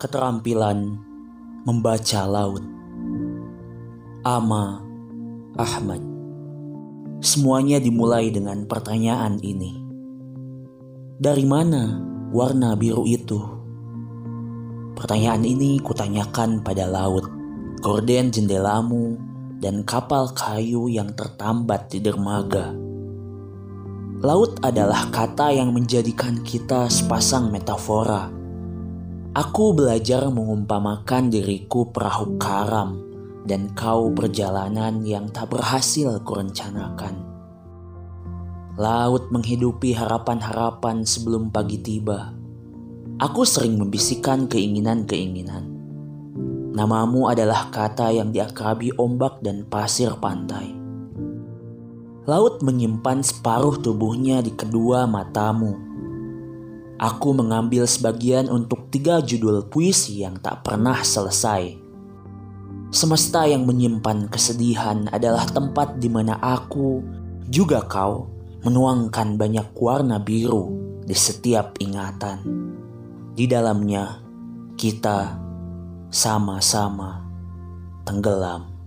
keterampilan membaca laut. Ama Ahmad. Semuanya dimulai dengan pertanyaan ini. Dari mana warna biru itu? Pertanyaan ini kutanyakan pada laut, gorden jendelamu, dan kapal kayu yang tertambat di dermaga. Laut adalah kata yang menjadikan kita sepasang metafora Aku belajar mengumpamakan diriku perahu karam dan kau perjalanan yang tak berhasil kurencanakan. Laut menghidupi harapan-harapan sebelum pagi tiba. Aku sering membisikkan keinginan-keinginan. Namamu adalah kata yang diakrabi ombak dan pasir pantai. Laut menyimpan separuh tubuhnya di kedua matamu Aku mengambil sebagian untuk tiga judul puisi yang tak pernah selesai. Semesta yang menyimpan kesedihan adalah tempat di mana aku, juga kau, menuangkan banyak warna biru di setiap ingatan. Di dalamnya, kita sama-sama tenggelam.